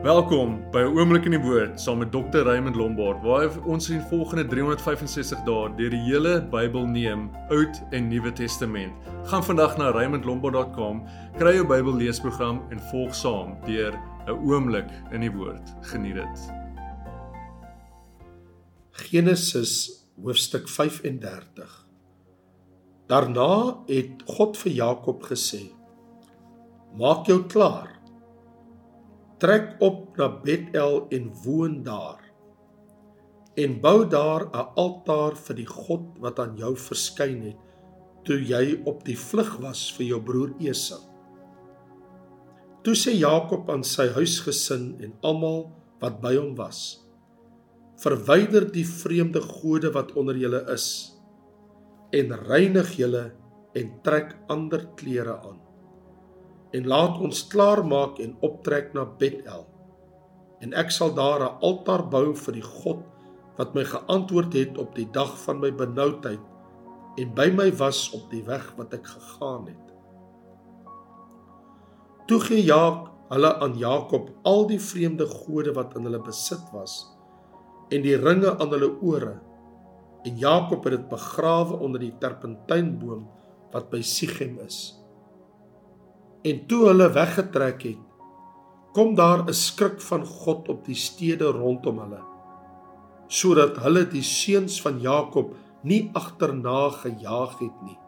Welkom by 'n oomblik in die woord saam met Dr. Raymond Lombard waar ons in volgende 365 dae deur die hele Bybel neem, Oud en Nuwe Testament. Gaan vandag na raymondlombard.com, kry jou Bybel leesprogram en volg saam deur 'n oomblik in die woord. Geniet dit. Genesis hoofstuk 35. Daarna het God vir Jakob gesê: Maak jou klaar trek op na Bethel en woon daar en bou daar 'n altaar vir die God wat aan jou verskyn het toe jy op die vlug was vir jou broer Esau. Toe sê Jakob aan sy huisgesin en almal wat by hom was: Verwyder die vreemde gode wat onder julle is en reinig julle en trek ander klere aan en laat ons klaar maak en optrek na Bethel. En ek sal daar 'n altaar bou vir die God wat my geantwoord het op die dag van my benoudheid en by my was op die weg wat ek gegaan het. Toe gee Jaak hulle aan Jakob al die vreemde gode wat in hulle besit was en die ringe aan hulle ore en Jakob het dit begrawe onder die terpentynboom wat by Sichem is. En toe hulle weggetrek het, kom daar 'n skrik van God op die stede rondom hulle, sodat hulle die seuns van Jakob nie agterna gejaag het nie.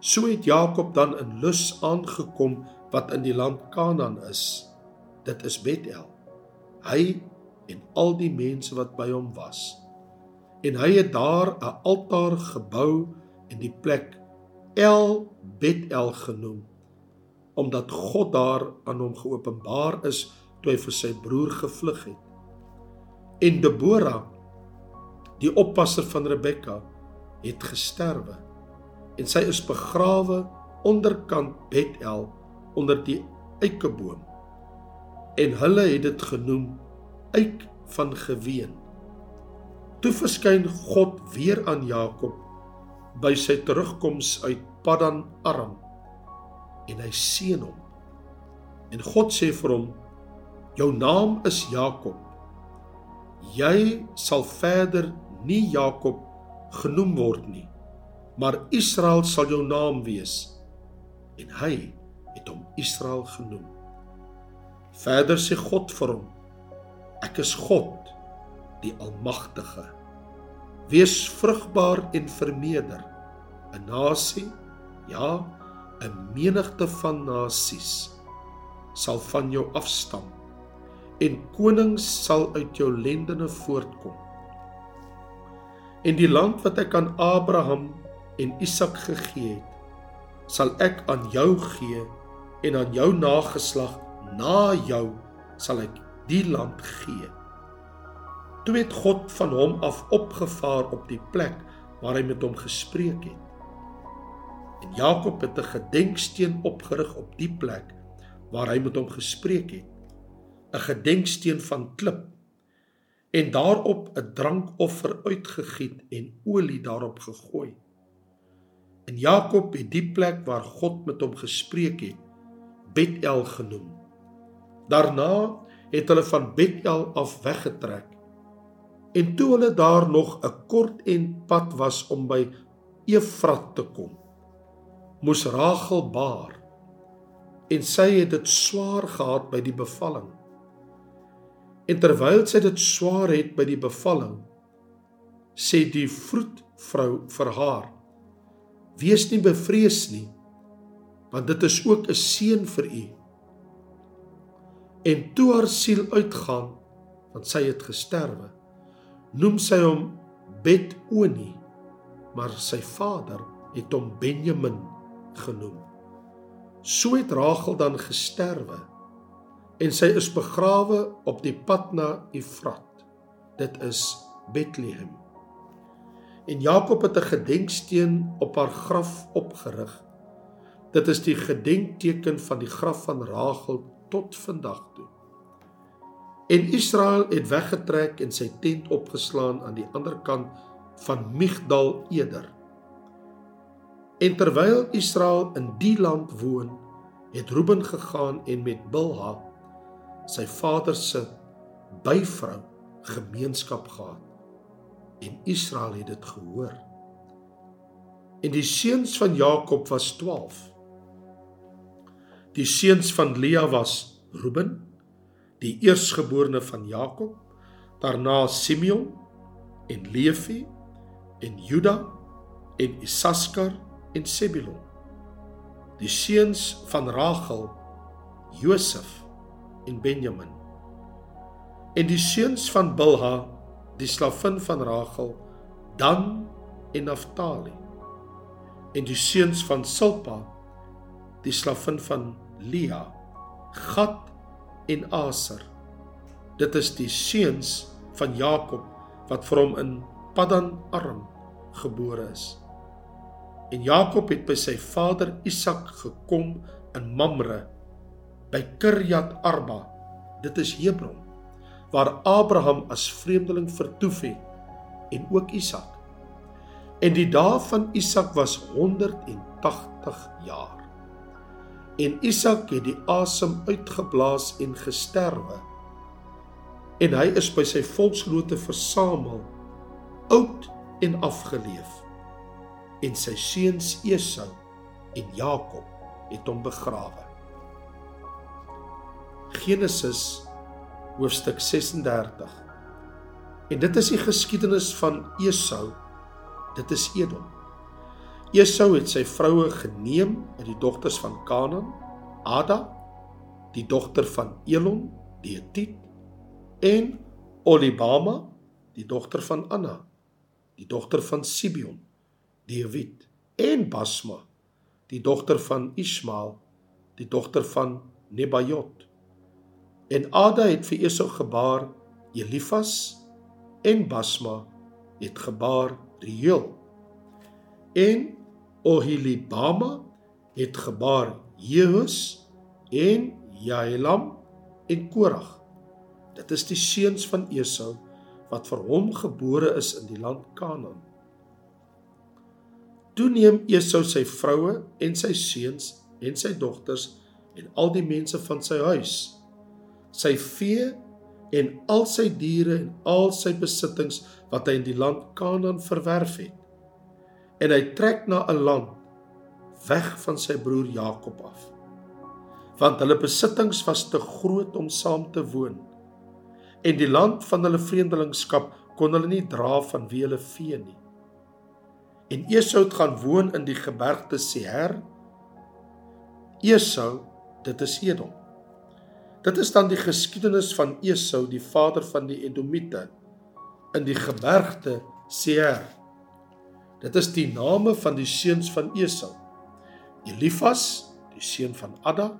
So het Jakob dan in Lus aangekom wat in die land Kanaan is. Dit is Bethel. Hy en al die mense wat by hom was. En hy het daar 'n altaar gebou en die plek El Bethel genoem omdat God daar aan hom geopenbaar is toe hy vir sy broer gevlug het. En Debora, die oppasser van Rebekka, het gesterwe en sy is begrawe onderkant Bethel onder die eikeboom. En hulle het dit genoem Eik van Geween. Toe verskyn God weer aan Jakob by sy terugkoms uit Paddan Aram en hy seën hom. En God sê vir hom: "Jou naam is Jakob. Jy sal verder nie Jakob genoem word nie, maar Israel sal jou naam wees." En hy het hom Israel genoem. Verder sê God vir hom: "Ek is God, die Almagtige. Wees vrugbaar en vermeerder. 'n Nasie, ja, 'n menigte van nasies sal van jou afstam en konings sal uit jou lendene voortkom. En die land wat ek aan Abraham en Isak gegee het, sal ek aan jou gee en aan jou nageslag na jou sal ek die land gee. Toe het God van hom af opgevaar op die plek waar hy met hom gespreek het. En Jakob het 'n gedenksteen opgerig op die plek waar hy met hom gespreek het. 'n Gedenksteen van klip en daarop 'n drankoffer uitgegiet en olie daarop gegooi. En Jakob het die plek waar God met hom gespreek het, Bethel genoem. Daarna het hulle van Bethel af weggetrek. En toe hulle daar nog 'n kort en pad was om by Efrat te kom, moes Rachel baar en sy het dit swaar gehad by die bevalling. En terwyl sy dit swaar het by die bevalling, sê die vroedvrou vir haar: "Wees nie bevrees nie, want dit is ook 'n seën vir u." En toe haar siel uitgaan, want sy het gesterwe, noem sy hom Bet-Oni, maar sy vader het hom Benjamin genoem. So het Rachel dan gesterwe en sy is begrawe op die pad na Efrat. Dit is Bethlehem. En Jakob het 'n gedenksteen op haar graf opgerig. Dit is die gedenkteken van die graf van Rachel tot vandag toe. En Israel het weggetrek en sy tent opgeslaan aan die ander kant van Migdal Eder. En terwyl Israel in die land woon, het Reuben gegaan en met Bilha, sy vader se byvrou gemeenskap gehad en Israel het dit gehoor. En die seuns van Jakob was 12. Die seuns van Lea was Reuben, die eersgeborene van Jakob, daarna Simeon en Levi en Juda en Isaskar en Sebulon. Die seuns van Rachel, Josef en Benjamin. En die seuns van Bilha, die slavin van Rachel, Dan en Naphtali. En die seuns van Silpa, die slavin van Lea, Gad en Aser. Dit is die seuns van Jakob wat vir hom in Paddan Aram gebore is. En Jakob het by sy vader Isak gekom in Mamre by Kirjat Arba. Dit is Hebron waar Abraham as vreemdeling vertoef het en ook Isak. En die dae van Isak was 180 jaar. En Isak het die asem uitgeblaas en gesterwe. En hy is by sy volksgenote versamel, oud en afgeleef en sy seuns Esau en Jakob het hom begrawe. Genesis hoofstuk 36. En dit is die geskiedenis van Esau. Dit is Edom. Esau het sy vroue geneem uit die dogters van Kanaan, Ada, die dogter van Elon, die Hetit, en Olibama, die dogter van Anna, die dogter van Sibion Dawid en Basma, die dogter van Ismael, die dogter van Nebajot. En Ada het vir Esau gebaar Elifas en Basma het gebaar Reuel. En Ohilibama het gebaar Jehus en Jaelam en Korag. Dit is die seuns van Esau wat vir hom gebore is in die land Kanaan. Toe neem Esau sy vroue en sy seuns en sy dogters en al die mense van sy huis, sy vee en al sy diere en al sy besittings wat hy in die land Kanaan verwerf het. En hy trek na 'n land weg van sy broer Jakob af. Want hulle besittings was te groot om saam te woon. En die land van hulle vreemdelingskap kon hulle nie dra van wie hulle vee nie en Esau het gaan woon in die gebergte Seir. Esau, dit is Edom. Dit is dan die geskiedenis van Esau, die vader van die Edomite in die gebergte Seir. Dit is die name van die seuns van Esau. Elifas, die seun van Ada,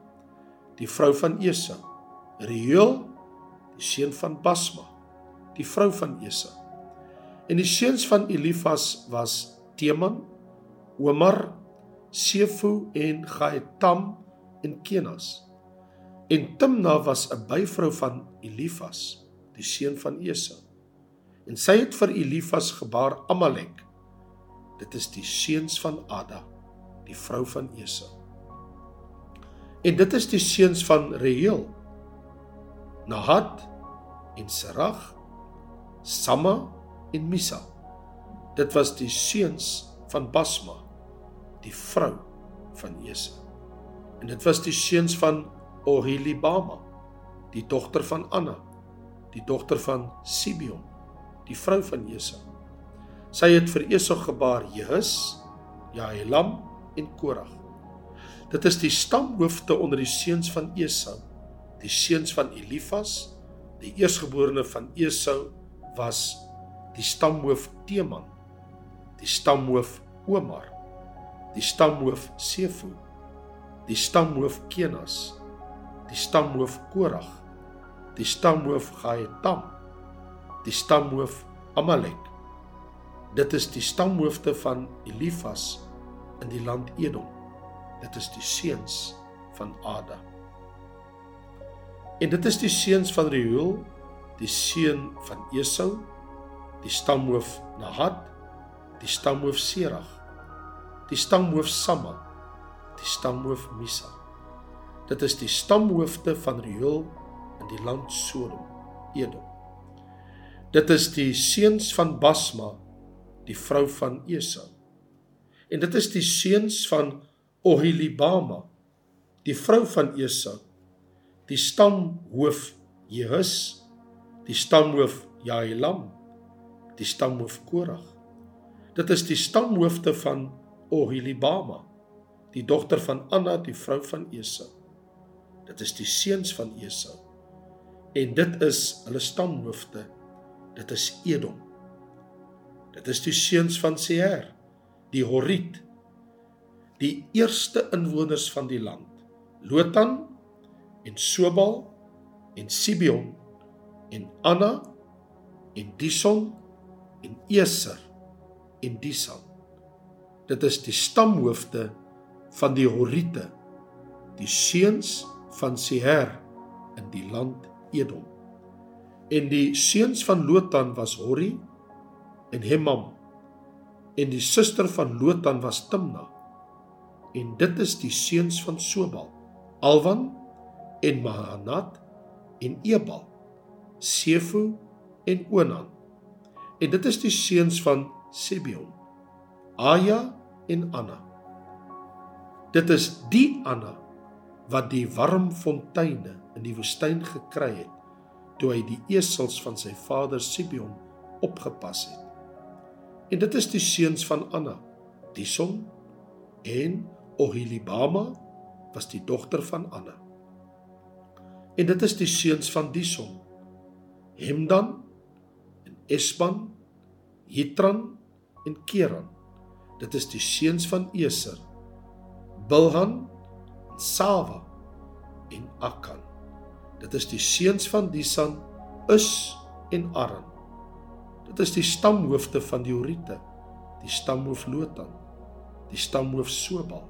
die vrou van Esau. Reuel, die seun van Basma, die vrou van Esau. En die seuns van Elifas was Teman, Omar, Sefo en Gaetam en Kenas. En Timna was 'n byvrou van Elifas, die seun van Esau. En sy het vir Elifas gebaar Amalek. Dit is die seuns van Ada, die vrou van Esau. En dit is die seuns van Reuel, Nahat en Serag, Samma en Misa. Dit was die seuns van Basma, die vrou van Esau. En dit was die seuns van Ohilibama, die dogter van Anna, die dogter van Sibion, die vrou van Esau. Sy het vir Esau gebaar Jehus, Jaelam en Korag. Dit is die stamhoofde onder die seuns van Esau. Die seuns van Elifas, die eersgeborene van Esau was die stamhoof Teman die stamhoof Omar, die stamhoof Sefo, die stamhoof Kenas, die stamhoof Korag, die stamhoof Gaetam, die stamhoof Amalek. Dit is die stamhoofde van Elifas in die land Edom. Dit is die seuns van Ada. En dit is die seuns van Reuel, die seun van Esau, die stamhoof Nahat, die stamhoof Serag, die stamhoof Samma, die stamhoof Misa. Dit is die stamhoofde van Reuel, in die land Sodom, Edom. Dit is die seuns van Basma, die vrou van Esau. En dit is die seuns van Oholibama, die vrou van Esau, die stamhoof Jehus, die stamhoof Jaelam, die stamhoof Korag. Dit is die stamhoofde van Oholibama, die dogter van Anna, die vrou van Esau. Dit is die seuns van Esau. En dit is hulle stamhoofde. Dit is Edom. Dit is die seuns van Seir, die Horiet, die eerste inwoners van die land. Lotan en Sobal en Sibeon en Anna en Dison en Eser en Disan. Dit is die stamhoofde van die Horiete, die seuns van Seher in die land Edom. En die seuns van Lotan was Hori en Hemam. En die suster van Lotan was Timna. En dit is die seuns van Sobal, Alwan en Mahanat en Ebal, Sefo en Onan. En dit is die seuns van Sibeon, Aya en Anna. Dit is die Anna wat die warm fonteine in die woestyn gekry het toe hy die esels van sy vader Sibeon opgepas het. En dit is die seuns van Anna, Dison en Oholibama was die dogter van Anna. En dit is die seuns van Dison, Hemdan en Esban, Hitran en Keran. Dit is die seuns van Eser, Bilhan Sava en Akan. Dit is die seuns van Disan, Us en Aran. Dit is die stamhoofde van die Horiete, die stamhoof Lotan, die stamhoof Sobal,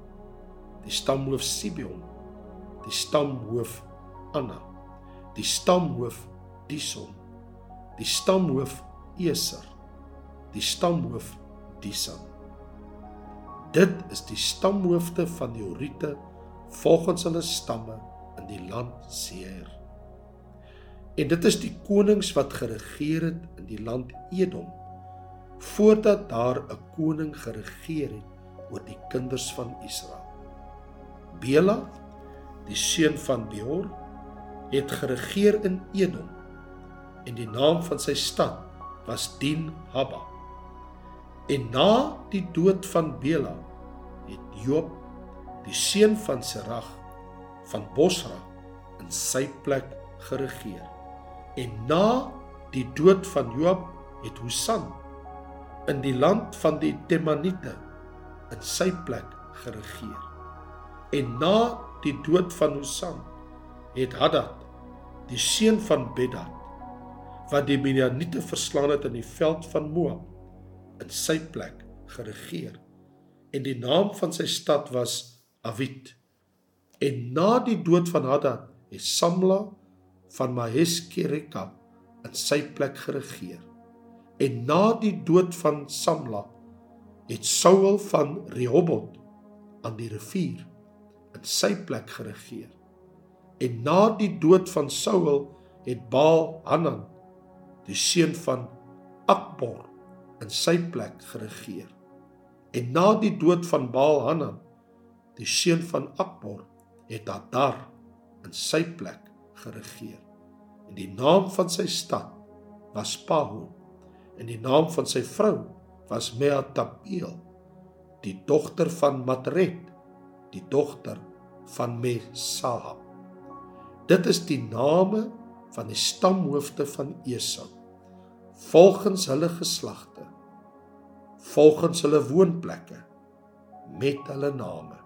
die stamhoof Sibeon, die stamhoof Anna, die stamhoof Dison, die stamhoof Eser, die stamhoof Disan. Dit is die stamhoofde van die Horiete volgens hulle stamme in die land Seir. En dit is die konings wat geregeer het in die land Edom voordat daar 'n koning geregeer het oor die kinders van Israel. Bela, die seun van Beor, het geregeer in Edom en die naam van sy stad was Din-Haba. En na die dood van Bela het Job die seun van Serag van Bosra in sy plek geregeer. En na die dood van Joab het Husan in die land van die Temaniete in sy plek geregeer. En na die dood van Husan het Hadad die seun van Bedad wat die Midianiete verslaan het in die veld van Moab in sy plek geregeer. En die naam van sy stad was Avit. En na die dood van Hadad het Samla van Maheskereka in sy plek geregeer. En na die dood van Samla het Saul van Rehoboth aan die rivier in sy plek geregeer. En na die dood van Saul het Baal Hanan die seun van Akbor in sy plek geregeer. En na die dood van Baal Hanan die seun van Akbor, het Hadar in sy plek geregeer. En die naam van sy stad was Pahon en die naam van sy vrou was Mehatabeel, die dogter van Matred, die dogter van Mesahab. Dit is die name van die stamhoofde van Esau volgens hulle geslagte volgens hulle woonplekke met hulle name.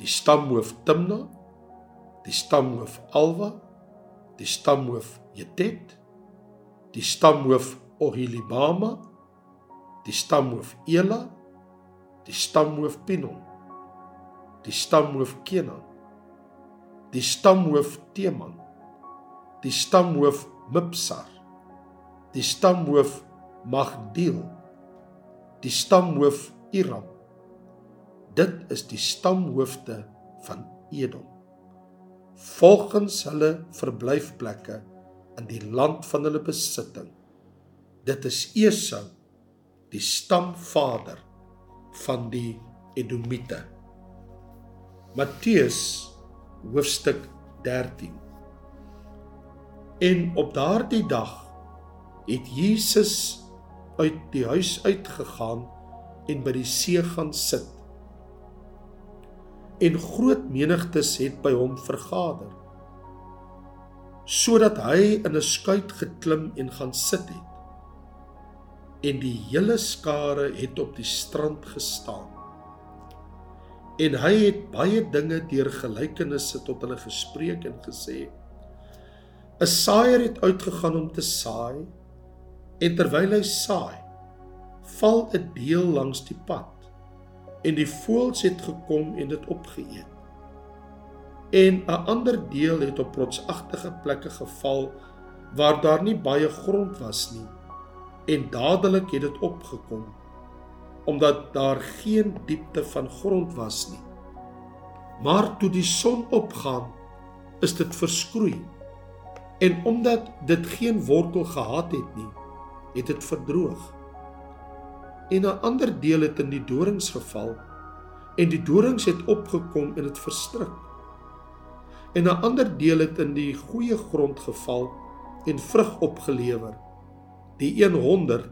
Die stamhoof Timna, die stamhoof Alwa, die stamhoof Jetet, die stamhoof Ohilibama, die stamhoof Ela, die stamhoof Pinon, die stamhoof Kenan, die stamhoof Teman, die stamhoof Mipsar, die stamhoof Magdiel, die stamhoof Iram, Dit is die stamhoofde van Edom. volgens hulle verblyfplekke in die land van hulle besitting. Dit is Esau, die stamvader van die Edomite. Matteus hoofstuk 13. En op daardie dag het Jesus uit die huis uitgegaan en by die see gaan sit. En groot menigtes het by hom vergader sodat hy in 'n skuit geklim en gaan sit het. En die hele skare het op die strand gestaan. En hy het baie dinge deur gelykenisse tot hulle gespreek en gesê: 'n Saaier het uitgegaan om te saai, en terwyl hy saai, val 'n deel langs die pad, en die voëls het gekom en dit opgeëet. En 'n ander deel het op rotsagtige plekke geval waar daar nie baie grond was nie en dadelik het dit opgekom omdat daar geen diepte van grond was nie. Maar toe die son opgaan is dit verskroei en omdat dit geen wortel gehad het nie het dit verdroog en 'n ander deel het in die dorings geval en die dorings het opgekom en dit verstrik en 'n ander deel het in die goeie grond geval en vrug opgelewer. Die een 100,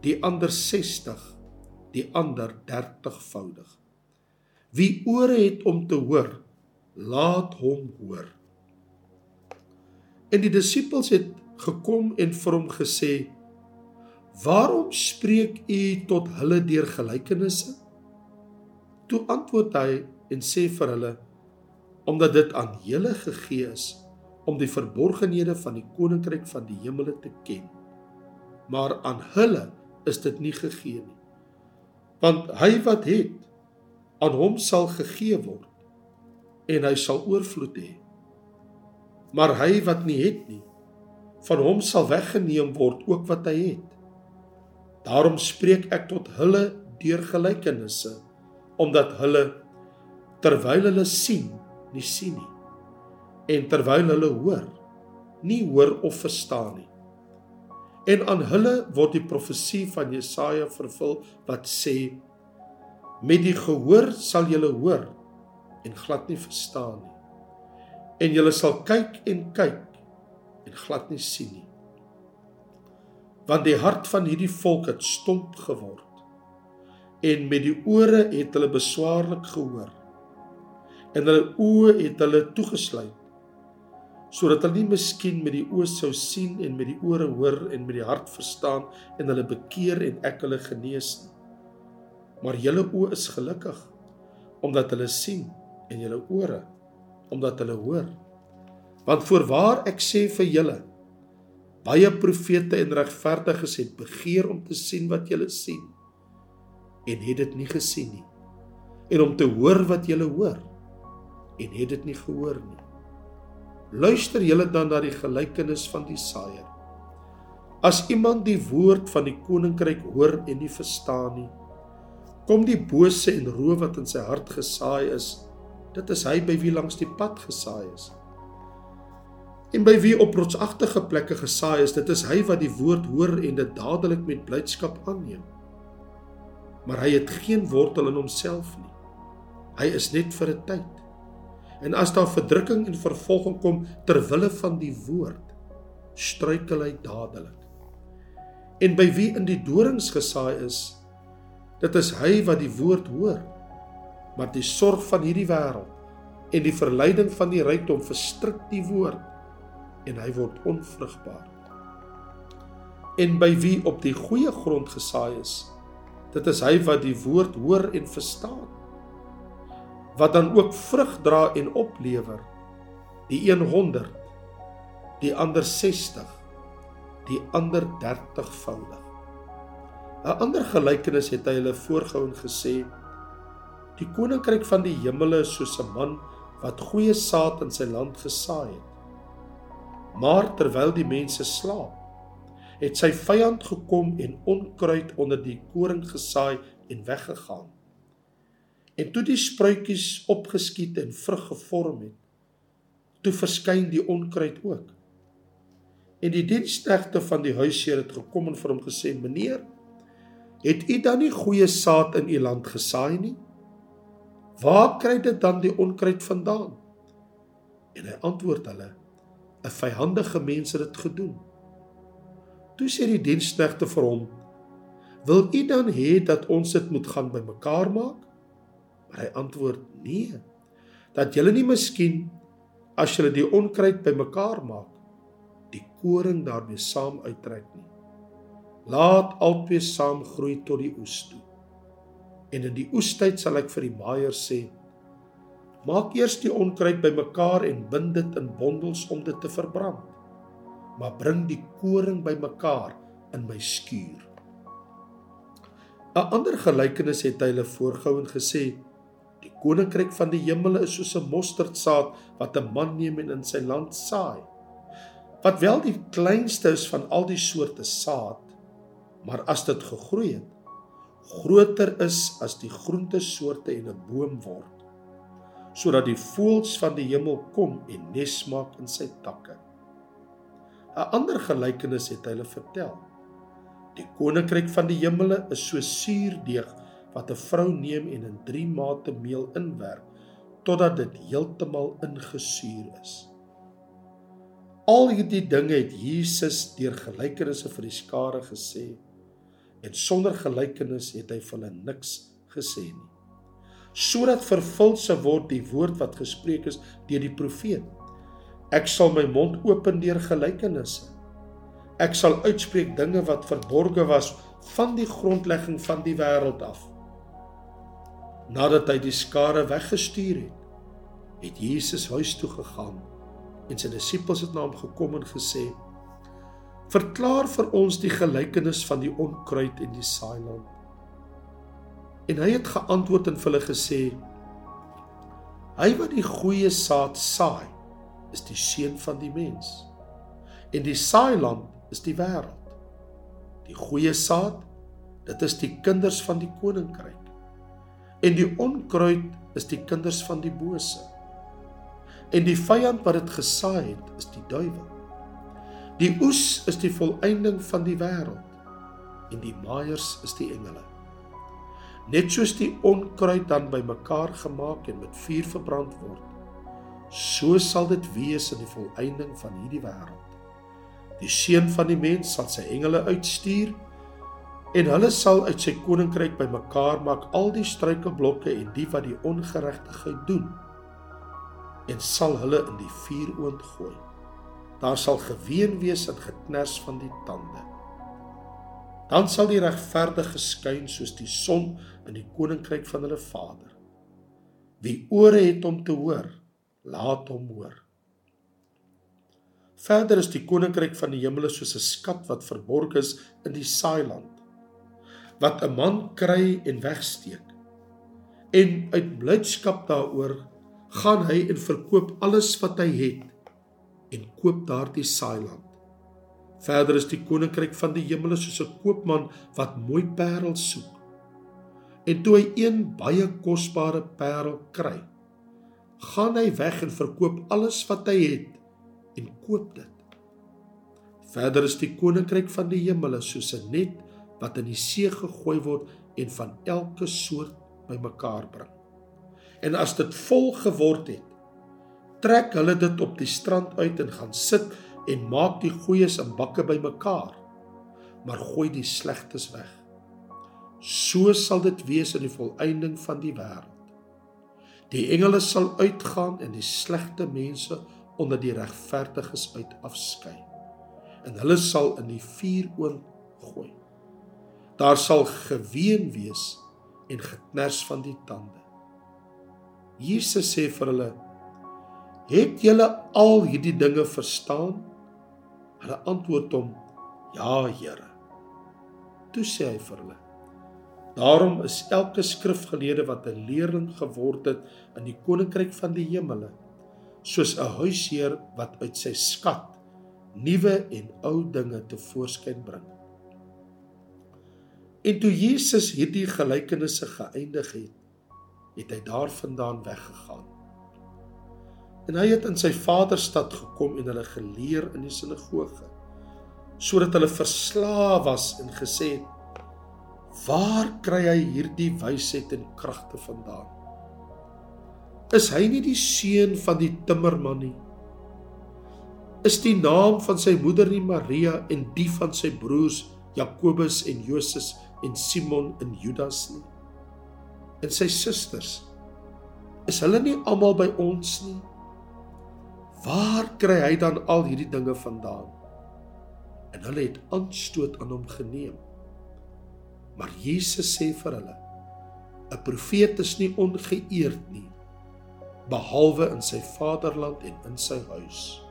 die ander 60, die ander 30voudig. Wie ore het om te hoor, laat hom hoor. En die disippels het gekom en vir hom gesê: "Waarom spreek u tot hulle deur gelykenisse?" Toe antwoord hy en sê vir hulle: omdat dit aan julle gegee is om die verborgenhede van die koninkryk van die hemele te ken. Maar aan hulle is dit nie gegee nie. Want hy wat het, aan hom sal gegee word en hy sal oorvloed hê. Maar hy wat nie het nie, van hom sal weggeneem word ook wat hy het. Daarom spreek ek tot hulle deur gelykenisse omdat hulle terwyl hulle sien nie sien nie. En terwyl hulle hoor, nie hoor of verstaan nie. En aan hulle word die profesie van Jesaja vervul wat sê: Met die gehoor sal julle hoor en glad nie verstaan nie. En julle sal kyk en kyk en glad nie sien nie. Want die hart van hierdie volk het stomp geword. En met die ore het hulle beswaarlik gehoor. En hulle oë het hulle toegesluit sodat hulle nie miskien met die oë sou sien en met die ore hoor en met die hart verstaan en hulle bekeer en ek hulle genees nie. Maar julle oë is gelukkig omdat hulle sien en julle ore omdat hulle hoor. Want voorwaar ek sê vir julle baie profete en regverdiges het begeer om te sien wat julle sien en het dit nie gesien nie en om te hoor wat julle hoor en het dit nie gehoor nie. Luister julle dan na die gelykenis van die saaier. As iemand die woord van die koninkryk hoor en nie verstaan nie, kom die bose en roof wat in sy hart gesaai is, dit is hy by wie langs die pad gesaai is. En by wie op rotsagtige plekke gesaai is, dit is hy wat die woord hoor en dit dadelik met blydskap aanneem. Maar hy het geen wortel in homself nie. Hy is net vir 'n tyd. En as daar verdrukking en vervolging kom ter wille van die woord, struikel hy dadelik. En by wie in die dorings gesaai is, dit is hy wat die woord hoor, maar die sorg van hierdie wêreld en die verleiding van die rykdom verstrik die woord en hy word onvrugbaar. En by wie op die goeie grond gesaai is, dit is hy wat die woord hoor en verstaan wat dan ook vrug dra en oplewer. Die een 100, die ander 60, die ander 30voudig. 'n Ander gelykenis het hy hulle voorgehou en gesê: Die koninkryk van die hemele is soos 'n man wat goeie saad in sy land gesaai het. Maar terwyl die mense slaap, het sy vyand gekom en onkruid onder die koring gesaai en weggegaan. En toe die spruitjies opgeskiet en vrug gevorm het, toe verskyn die onkruid ook. En die diensknegte van die huisheer het gekom en vir hom gesê: "Meneer, het u dan nie goeie saad in u land gesaai nie? Waar kry dit dan die onkruid vandaan?" En hy antwoord hulle: "’n Vyhandige mens het dit gedoen." Toe sê die diensknegte vir hom: "Wil u dan hê dat ons dit moet gaan bymekaar maak?" Maar hy antwoord: "Nee, dat julle nie miskien as julle die onkruid bymekaar maak, die koring daarmee saam uittrek nie. Laat albei saam groei tot die oes toe. En in die oestyd sal ek vir die maaier sê: Maak eers die onkruid bymekaar en bind dit in bondels om dit te verbrand. Maar bring die koring bymekaar in my skuur. 'n Ander gelykenis het hy hulle voorgehou en gesê: Die koninkryk van die hemele is soos 'n mosterdsaad wat 'n man neem en in sy land saai. Wat wel die kleinste is van al die soorte saad, maar as dit gegroei het, groter is as die groente soorte en 'n boom word, sodat die voëls van die hemel kom en nes maak in sy takke. 'n Ander gelykenis het hy hulle vertel. Die koninkryk van die hemele is so suurdeeg wat 'n vrou neem en in 3 mate meel inwerk totdat dit heeltemal ingesuur is. Al hierdie dinge het Jesus deur gelykenisse vir die skare gesê en sonder gelykenis het hy vir hulle niks gesê nie. Sodat vervul se word die woord wat gespreek is deur die profeet. Ek sal my mond open deur gelykenisse. Ek sal uitspreek dinge wat verborge was van die grondlegging van die wêreld af. Nadat hy die skare weggestuur het, het Jesus huis toe gegaan en sy disippels het na hom gekom en gesê: "Verklaar vir ons die gelykenis van die onkruid en die saailand." En hy het geantwoord en vir hulle gesê: "Hy wat die goeie saad saai, is die seun van die mens. En die saailand is die wêreld. Die goeie saad, dit is die kinders van die koninkryk en die onkruid is die kinders van die bose. En die vyand wat dit gesaai het, is die duiwel. Die oes is die volëinding van die wêreld en die maaiers is die engele. Net soos die onkruid dan bymekaar gemaak en met vuur verbrand word, so sal dit wees in die volëinding van hierdie wêreld. Die seun van die mens sal sy engele uitstuur en hulle sal uit sy koninkryk bymekaar maak al die struikelblokke en die wat die ongeregtigheid doen en sal hulle in die vuuroond gooi. Daar sal geween wees en geknars van die tande. Dan sal die regverdige skyn soos die son in die koninkryk van hulle Vader. Wie ore het om te hoor, laat hom hoor. Verder is die koninkryk van die hemele soos 'n skat wat verborg is in die saailand wat 'n man kry en wegsteek. En uit blydskap daaroor gaan hy en verkoop alles wat hy het en koop daardie saailand. Verder is die koninkryk van die hemele soos 'n koopman wat mooi parels soek. En toe hy een baie kosbare parel kry, gaan hy weg en verkoop alles wat hy het en koop dit. Verder is die koninkryk van die hemele soos 'n net wat in die see gegooi word en van elke soort bymekaar bring. En as dit vol geword het, trek hulle dit op die strand uit en gaan sit en maak die goeies in bakke bymekaar, maar gooi die slegtes weg. So sal dit wees in die volëinding van die wêreld. Die engele sal uitgaan en die slegte mense onder die regverdiges uit afskei. En hulle sal in die vuuroond gooi. Daar sal geween wees en geknars van die tande. Jesus sê vir hulle: "Het julle al hierdie dinge verstaan?" Hulle antwoord hom: "Ja, Here." Toe sê hy vir hulle: "Daarom is elke skrifgeleerde wat 'n leerling geword het in die koninkryk van die hemele, soos 'n huisheer wat uit sy skat nuwe en ou dinge te voorskyn bring." En toe Jesus hierdie gelykenisse geëindig het, het hy daarvandaan weggegaan. En hy het in sy vaderstad gekom en hulle geleer in die sinagoge sodat hulle verslaaf was en gesê het: "Waar kry hy hierdie wysheid en kragte vandaan? Is hy nie die seun van die timmerman nie? Is die naam van sy moeder nie Maria en die van sy broers Jakobus en Joses en Simon en Judas nie? En sy susters is hulle nie almal by ons nie? Waar kry hy dan al hierdie dinge vandaan? En hulle het aanstoot aan hom geneem. Maar Jesus sê vir hulle: 'n Profeet is nie ongeëerd nie, behalwe in sy vaderland en in sy huis.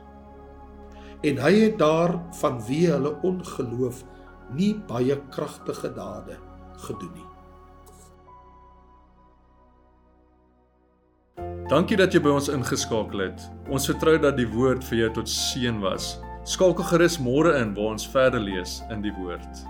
En hy het daar van wie hulle ongeloof nie baie kragtige dade gedoen nie. Dankie dat jy by ons ingeskakel het. Ons vertrou dat die woord vir jou tot seën was. Skakel gerus môre in waar ons verder lees in die woord.